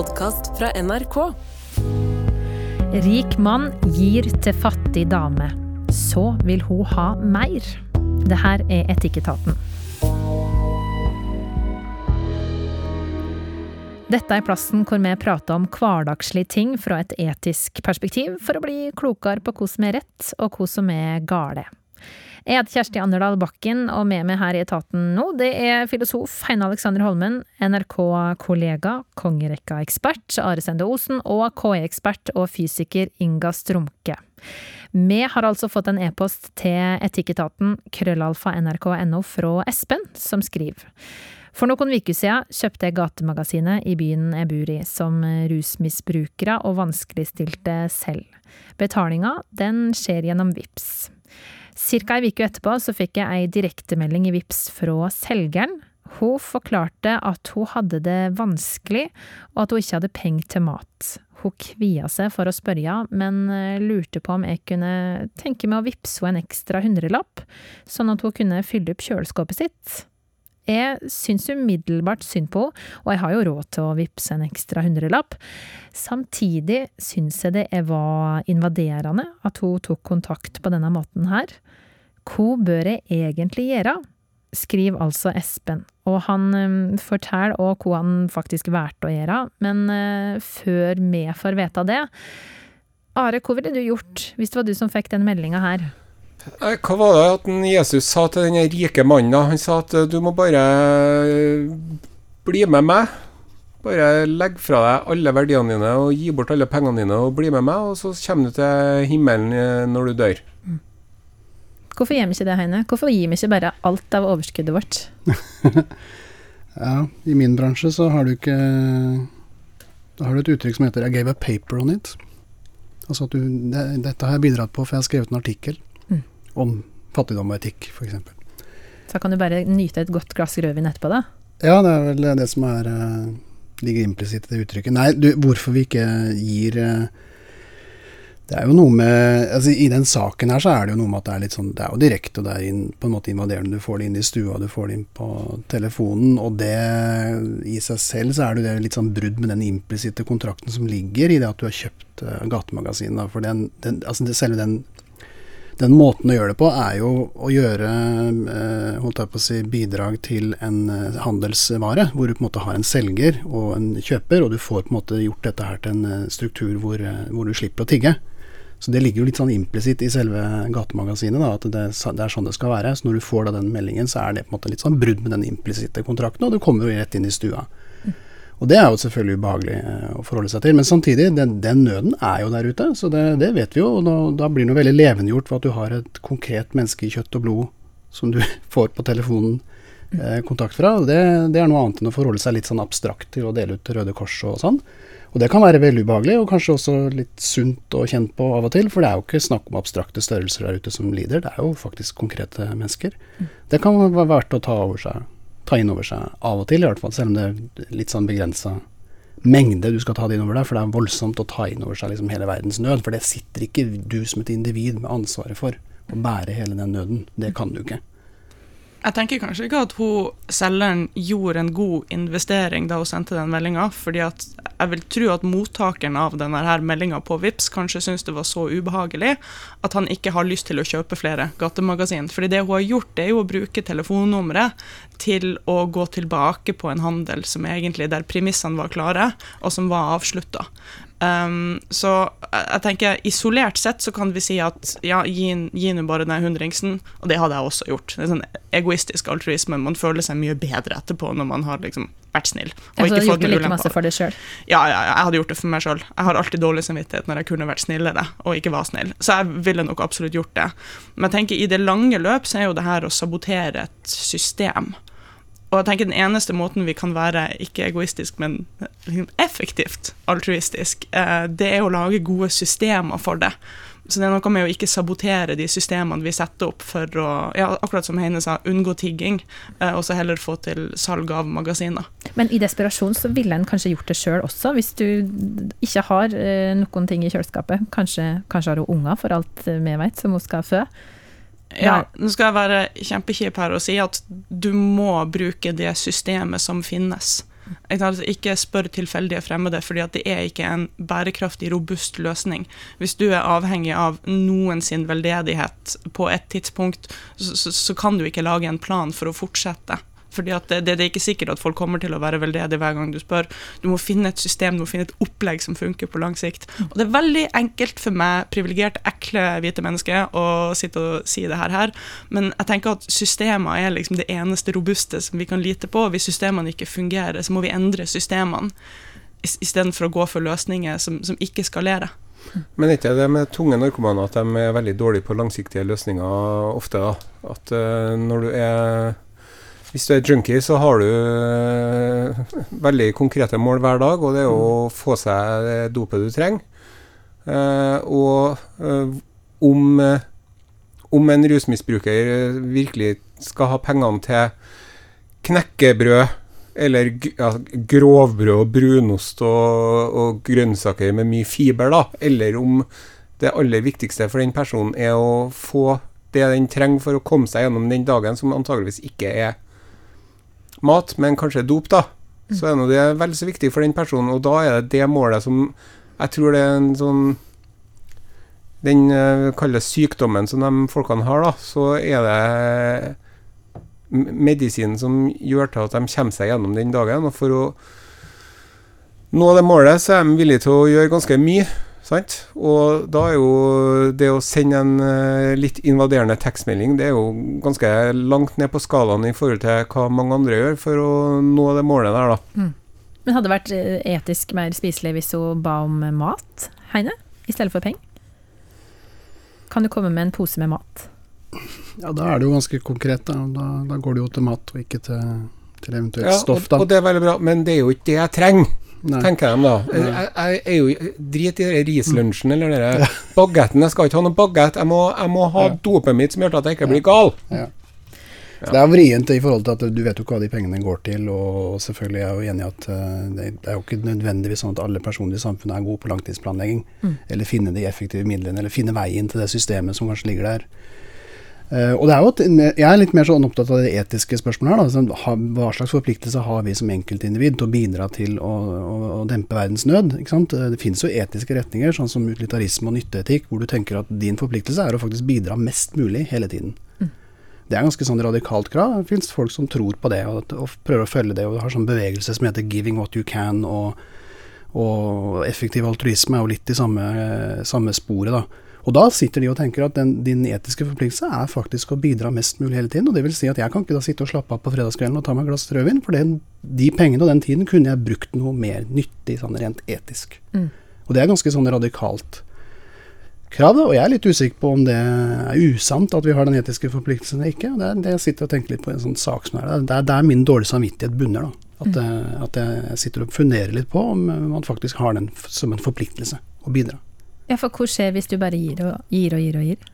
podkast fra NRK. Rik mann gir til fattig dame. Så vil hun ha mer. Det her er Etikketaten. Dette er plassen hvor vi prater om hverdagslige ting fra et etisk perspektiv, for å bli klokere på hva som er rett, og hva som er gale. Jeg heter Kjersti Anderdal Bakken, og med meg her i etaten nå, det er filosof Heine Alexander Holmen, NRK-kollega, kongerekka-ekspert Are Sende Osen og KI-ekspert og fysiker Inga Strumke. Vi har altså fått en e-post til etikketaten krøllalfa nrk.no fra Espen, som skriver. For noen uker siden kjøpte jeg Gatemagasinet i byen jeg bor i, som rusmisbrukere og vanskeligstilte selv. Betalinga, den skjer gjennom VIPS. Cirka ei uke etterpå så fikk jeg ei direktemelding i VIPS fra selgeren. Hun forklarte at hun hadde det vanskelig, og at hun ikke hadde penger til mat. Hun kvia seg for å spørre, men lurte på om jeg kunne tenke meg å vippse henne en ekstra hundrelapp, sånn at hun kunne fylle opp kjøleskapet sitt. Jeg syns umiddelbart synd på henne, og jeg har jo råd til å vippse en ekstra hundrelapp. Samtidig syns jeg det var invaderende at hun tok kontakt på denne måten her. Hva bør jeg egentlig gjøre? Skriv altså Espen, og han um, forteller òg hva han faktisk valgte å gjøre, men uh, før vi får vite det Are, hva ville du gjort hvis det var du som fikk den meldinga her? Hva var det at Jesus sa til den rike mannen? Han sa at du må bare bli med meg. Bare legg fra deg alle verdiene dine og gi bort alle pengene dine og bli med meg, og så kommer du til himmelen når du dør. Hvorfor gjør vi ikke det, Heine? Hvorfor gir vi ikke bare alt av overskuddet vårt? ja, i min bransje så har du ikke Da har du et uttrykk som heter 'I gave a paper on it'. Altså at du det, Dette har jeg bidratt på, for jeg har skrevet en artikkel mm. Om fattigdom og etikk, f.eks. Så kan du bare nyte et godt glass rødvin etterpå, da? Ja, det er vel det som er ligger implisitt i det uttrykket. Nei, du, hvorfor vi ikke gir det er jo noe med altså I den saken her så er det jo noe med at det er litt sånn Det er jo direkte, og det er inn, på en måte invaderende. Du får det inn i stua, du får det inn på telefonen. Og det i seg selv så er det jo litt sånn brudd med den implisitte kontrakten som ligger i det at du har kjøpt uh, gatemagasinet. For den, den, altså det, selve den, den måten å gjøre det på er jo å gjøre uh, holdt jeg på å si, bidrag til en uh, handelsvare, hvor du på en måte har en selger og en kjøper, og du får på en måte gjort dette her til en struktur hvor, hvor du slipper å tigge. Så det ligger jo litt sånn implisitt i selve gatemagasinet, da, at det, det, er sånn det skal være. Så når du får da den meldingen, så er det på en måte litt sånn brudd med den implisitte kontrakten, og du kommer jo rett inn i stua. Og det er jo selvfølgelig ubehagelig eh, å forholde seg til. Men samtidig, den, den nøden er jo der ute, så det, det vet vi jo. Og da, da blir det jo veldig levendegjort for at du har et konkret menneske i kjøtt og blod som du får på telefonen eh, kontakt fra. Det, det, er noe annet enn å forholde seg litt sånn abstrakt til å dele ut Røde Kors og sånn. Og det kan være veldig ubehagelig, og kanskje også litt sunt å kjenne på av og til. For det er jo ikke snakk om abstrakte størrelser der ute som lider, det er jo faktisk konkrete mennesker. Det kan være verdt å ta, over seg, ta inn over seg av og til, i hvert fall. Selv om det er litt sånn begrensa mengde du skal ta det inn over deg. For det er voldsomt å ta inn over seg liksom hele verdens nød. For det sitter ikke du som et individ med ansvaret for å bære hele den nøden. Det kan du ikke. Jeg tenker kanskje ikke at hun selgeren gjorde en god investering da hun sendte den meldinga, fordi jeg vil tro at mottakeren av denne her meldinga på VIPS kanskje syns det var så ubehagelig at han ikke har lyst til å kjøpe flere gatemagasin. Fordi det hun har gjort, det er jo å bruke telefonnummeret til å gå tilbake på en handel som egentlig der premissene var klare, og som var avslutta. Um, så jeg tenker isolert sett så kan vi si at ja, gi, gi nå bare den hundringsen, og det hadde jeg også gjort. Det er sånn egoistisk altruisme. Man føler seg mye bedre etterpå når man har liksom vært snill. Og altså, ikke fått deg sjøl? Ja, ja, jeg hadde gjort det for meg sjøl. Jeg har alltid dårlig samvittighet når jeg kunne vært snillere og ikke var snill. Så jeg ville nok absolutt gjort det. Men jeg tenker i det lange løp så er jo det her å sabotere et system. Og jeg tenker Den eneste måten vi kan være ikke egoistisk, men liksom effektivt altruistisk, eh, det er å lage gode systemer for det. Så det er noe med å ikke sabotere de systemene vi setter opp for å, ja, akkurat som Heine sa, unngå tigging, eh, og så heller få til salg av magasiner. Men i desperasjon så ville en kanskje gjort det sjøl også, hvis du ikke har eh, noen ting i kjøleskapet. Kanskje, kanskje har hun unger, for alt vi vet, som hun skal fø. Ja, nå skal jeg være kjempekjip her og si at du må bruke det systemet som finnes. Ikke? Altså, spør tilfeldige fremmede, fordi det er ikke en bærekraftig, robust løsning. Hvis du er avhengig av noen sin veldedighet på et tidspunkt, så, så, så kan du ikke lage en plan for å fortsette. Fordi det, det, det, er ikke sikkert at folk kommer til å være veldedig hver gang du spør. Du må finne et system, du må finne et opplegg som funker på lang sikt. Og det er veldig enkelt for meg, privilegerte, ekle hvite mennesker, å sitte og si det her. Men jeg tenker at systemer er liksom det eneste robuste som vi kan lite på. Hvis systemene ikke fungerer, så må vi endre systemene istedenfor å gå for løsninger som, som ikke skalerer. Men er ikke det med tunge narkomane at de er veldig dårlige på langsiktige løsninger ofte? da? At uh, når du er hvis du er junkie, så har du uh, veldig konkrete mål hver dag, og det er å mm. få seg det dopet du trenger. Uh, og uh, om, om, en rusmisbruker virkelig skal ha pengene til knekkebrød eller ja, grovbrød og brunost og, og, grønnsaker med mye fiber, da, eller om det aller viktigste for den personen er å få det den trenger for å komme seg gjennom den dagen, som antageligvis ikke er mat, men kanskje dop, da, så er det veldig så viktig for den personen. Og da er det det målet som Jeg tror det er en sånn Den uh, kalles sykdommen som de folkene har, da, så er det medisinen som gjør til at de kommer seg gjennom den dagen. Og for å nå det målet, så er de villige til å gjøre ganske mye. Sant? Og da er jo det å sende en uh, litt invaderende tekstmelding Det er jo ganske langt ned på skalaen i forhold til hva mange andre gjør for å nå det målet der, da. Mm. Men hadde det vært eh, etisk mer spiselig hvis hun ba om mat, Heine, i stedet for penger? Kan du komme med en pose med mat? Ja, da er det jo ganske konkret. Da, da, da går det jo til mat, og ikke til, til eventuelt ja, stoff. Da. Og det er veldig bra, men det er jo ikke det jeg trenger. Nei. tenker de da. Jeg, jeg, er jo Drit i rislunsjen eller den bagetten. Jeg skal ikke ha noen bagett. Jeg må, jeg må ha ja. dopet mitt som gjør at jeg ikke blir gal. Ja. Så Det er vrient i forhold til at du vet jo ikke hva de pengene går til. Og selvfølgelig er jeg jo enig i at uh, det, er jo ikke nødvendigvis sånn at alle personer i samfunnet er gode på langtidsplanlegging. Mm. Eller finne de effektive midlene, eller finne veien til det systemet som kanskje ligger der. Uh, og det er jo et, Jeg er litt mer sånn opptatt av det etiske spørsmålet her. Da. Sånn, hva slags forpliktelse har vi som enkeltindivid til å bidra til å, å, å dempe verdens nød? Det finnes jo etiske retninger, sånn som utilitarisme og nytteetikk, hvor du tenker at din forpliktelse er å faktisk bidra mest mulig hele tiden. Mm. Det er ganske sånn radikalt krav. Det finnes folk som tror på det og, og prøver å følge det. og har sånn bevegelse som heter 'giving what you can', og, og effektiv altruisme er jo litt i samme, samme sporet. da. Og da sitter de og tenker at den, din etiske forpliktelse er faktisk å bidra mest mulig hele tiden. Og det vil si at jeg kan ikke da sitte og slappe av på fredagskvelden og ta meg et glass rødvin, for den, de pengene og den tiden kunne jeg brukt noe mer nyttig sånn rent etisk. Mm. Og det er ganske sånn radikalt krav, da, og jeg er litt usikker på om det er usant at vi har den etiske forpliktelsen eller ikke. Det er det jeg sitter og tenker litt på en sånn sak som er Det er der min dårlige samvittighet bunner. da. At, mm. Eh, at jeg sitter og funderer litt på om man faktisk har den som en forpliktelse å bidra. Ja, for hva skjer hvis du bare gir og gir og gir og gir?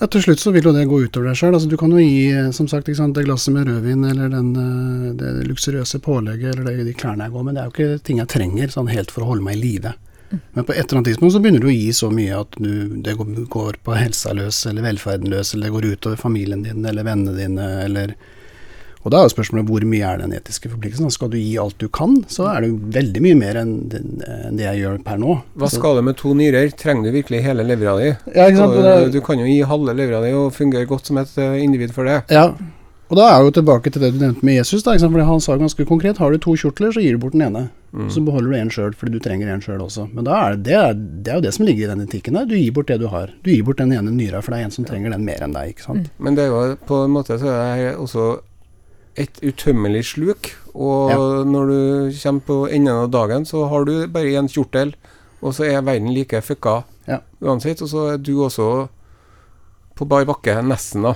Ja, Til slutt så vil jo det gå utover deg sjøl. Altså, du kan jo gi som sagt, sant, det glasset med rødvin eller den, eh, det luksuriøse pålegget eller det, de klærne jeg går med. Det er jo ikke ting jeg trenger sånn helt for å holde meg i live. Mm. Men på et eller annet tidspunkt så begynner du å gi så mye at du, det går på helsa løs eller velferden løs, eller det går utover familien din eller vennene dine eller og da er jo spørsmålet hvor mye er den etiske forpliktelsen. Skal du gi alt du kan, så er det jo veldig mye mer enn det, jeg gjør per nå. Hva skal det med to nyrer? Trenger du virkelig hele levra di? Ja, du, du, kan jo gi halve levra di og fungere godt som et eh, individ for det. Ja, og da er jeg jo tilbake til det du nevnte med Jesus. da, for Han sa ganske konkret har du to kjortler, så gir du bort den ene. Mm. Så beholder du en sjøl, fordi du trenger en sjøl også. Men da er det, det, er, det, er jo det som ligger i den etikken der. Du gir bort det du har. Du gir bort den ene nyra, for det er en som trenger den mer enn deg. ikke sant? Mm. Men det er jo på en måte så er også et utømmelig sluk. Og ja. når du kommer på enden av dagen, så har du bare én kjortel, og så er verden like fucka ja. uansett. Og så er du også på bar bakke, nesten, da.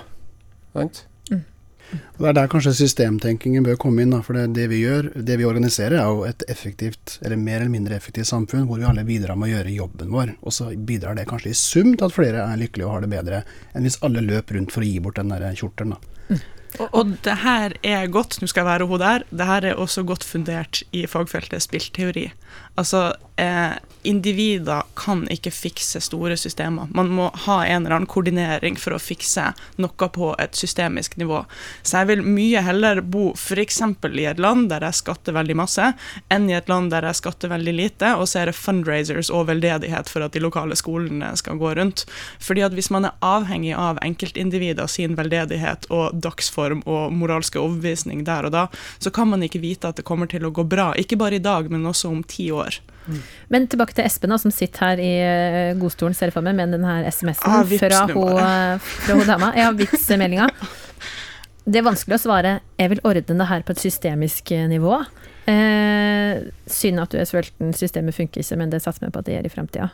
Sant? Mm. Det er der kanskje systemtenkingen bør komme inn. Da, for det, det, vi gjør, det vi organiserer, er jo et effektivt, eller mer eller mindre effektivt samfunn, hvor vi alle bidrar med å gjøre jobben vår. Og så bidrar det kanskje i sum til at flere er lykkelige og har det bedre, enn hvis alle løp rundt for å gi bort den der kjortelen. da. Mm. Og, og, det her er godt, nå skal jeg være hun der, det her er også godt fundert i fagfeltet spillteori. Altså, eh, individer kan ikke fikse store systemer. Man må ha en eller annen koordinering for å fikse noe på et systemisk nivå. Så jeg vil mye heller bo f.eks. i et land der jeg skatter veldig masse, enn i et land der jeg skatter veldig lite, og så er det fundraisers og veldedighet for at de lokale skolene skal gå rundt. Fordi at hvis man er avhengig av enkeltindivider sin veldedighet og dagsform og moralske overbevisning der og da, så kan man ikke vite at det kommer til å gå bra. Ikke bare i dag, men også om ti år. Men tilbake til Espen, da, som sitter her i eh, godstolen, ser jeg for meg, med den her SMS-en Ah, fra, hun, dama. Ja, Vits-meldinga. Det er vanskelig å svare 'jeg vil ordne det her på et systemisk eh, nivå'. Eh, synd at du er sulten, systemet funker ikke, men det satser vi på at det gjør i fremtida.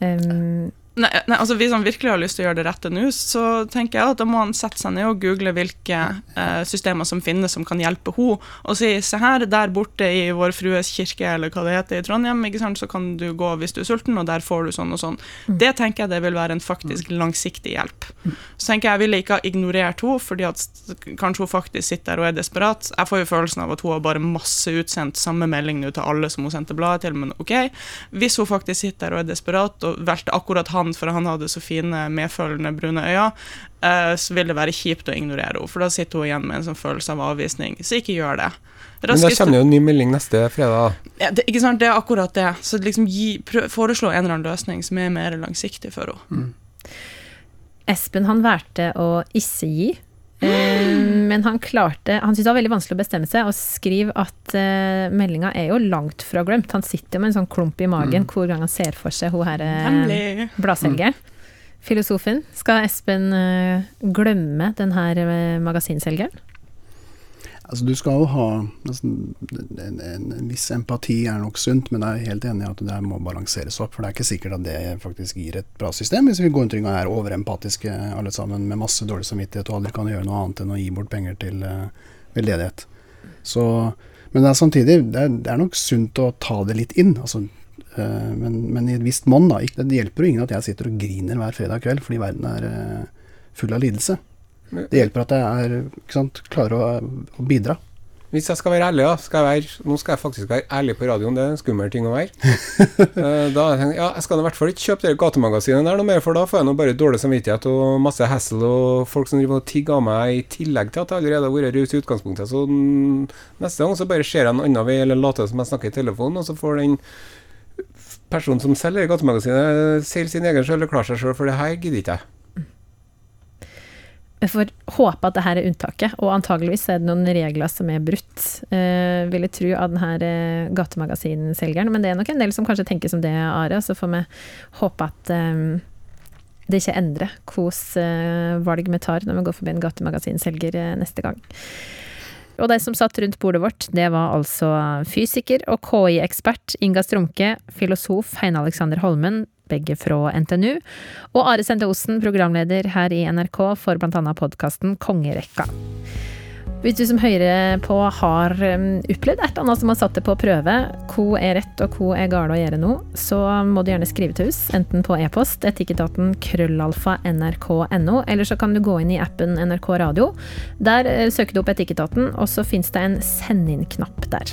Um, Nei, nei, altså Hvis han virkelig har lyst til å gjøre det rette nå, så tenker jeg at da må han sette seg ned og google hvilke eh, systemer som finnes som kan hjelpe henne, og si se her, der borte i Vår Frues kirke, eller hva det heter i Trondheim, ikke sant, så kan du gå hvis du er sulten, og der får du sånn og sånn. Det tenker jeg det vil være en faktisk langsiktig hjelp. Så tenker jeg jeg ville ikke ha ignorert henne, fordi at kanskje hun faktisk sitter der og er desperat. Jeg får jo følelsen av at hun har bare masse utsendt samme melding nå til alle som hun sendte bladet til, men ok. Hvis hun faktisk sitter der og er desperat og velter akkurat han for han hadde så fine, medfølende brune øyne, eh, så vil det være kjipt å ignorere henne, for da sitter hun igjen med en sånn følelse av avvisning. Så ikke gjør det. Men da Raskest- kommer jo en ny melding neste fredag. ja, det, ikke sant, det er akkurat det. Så liksom gi, prøv, foreslå en eller annen løsning som er mer langsiktig for henne. Espen han valgte å ikke gi, men han klarte Han syntes det var veldig vanskelig å bestemme seg, og skriver at eh, meldinga er jo langt fra glemt. Han sitter jo med en sånn klump i magen hvor gang han ser for seg hun her eh, Hemmelig. Mm. Filosofen. Skal Espen eh, glemme den her eh, magasinselgeren? Altså, du skal jo ha altså, en, en, en viss empati er nok sunt, men jeg er helt enig i at det må balanseres opp. For det er ikke sikkert at det faktisk gir et bra system, hvis vi går rundt og er overempatiske alle sammen med masse dårlig samvittighet og aldri kan gjøre noe annet enn å gi bort penger til uh, veldedighet. Så, men det er samtidig det er, det er nok sunt å ta det litt inn. Altså, uh, men, men i et visst monn. da. Det hjelper jo ingen at jeg sitter og griner hver fredag kveld fordi verden er uh, full av lidelse. Det hjelper at jeg er, ikke sant, klarer å, å bidra. Hvis jeg skal være ærlig, da, skal jeg være, nå skal jeg faktisk være ærlig på radioen, det er en skummel ting å være. Eh, da jeg ja, jeg skal i hvert fall ikke kjøpe det gatemagasinet der noe mer, for da får jeg nå bare dårlig samvittighet og masse hassle og folk som driver og tigger av meg, i tillegg til at jeg allerede har vært raus i utgangspunktet. Så neste gang så bare ser jeg en annen vei, eller later som jeg snakker i telefonen, og så får den personen som selger gatemagasinet, seile sin egen sjøl eller klare seg sjøl, for det her gidder ikke jeg. Vi får håpe at det her er unntaket, og antageligvis er det noen regler som er brutt. eh, vil jeg tro av denne uh, gatemagasinselgeren, men det er nok en del som kanskje tenker som det, Are. Så får vi håpe at eh, det ikke endrer hvilke uh, valg vi tar når vi går forbi en gatemagasinselger uh, neste gang. Og de som satt rundt bordet vårt, det var altså fysiker og KI-ekspert Inga Strumke, filosof Heine Alexander Holmen, begge fra NTNU, og Are Sende Osen, programleder her i NRK for annet podkasten Kongerekka. Hvis du som hører på har um, opplevd et eller annet som har satt det på prøve, hva er rett og hva er galt å gjøre nå, så må du gjerne skrive til oss, enten på e-post, etikketaten krøllalfa nrk.no, eller så kan du gå inn i appen NRK Radio. Der eh, søker du opp Etikketaten, og så fins det en send inn-knapp der.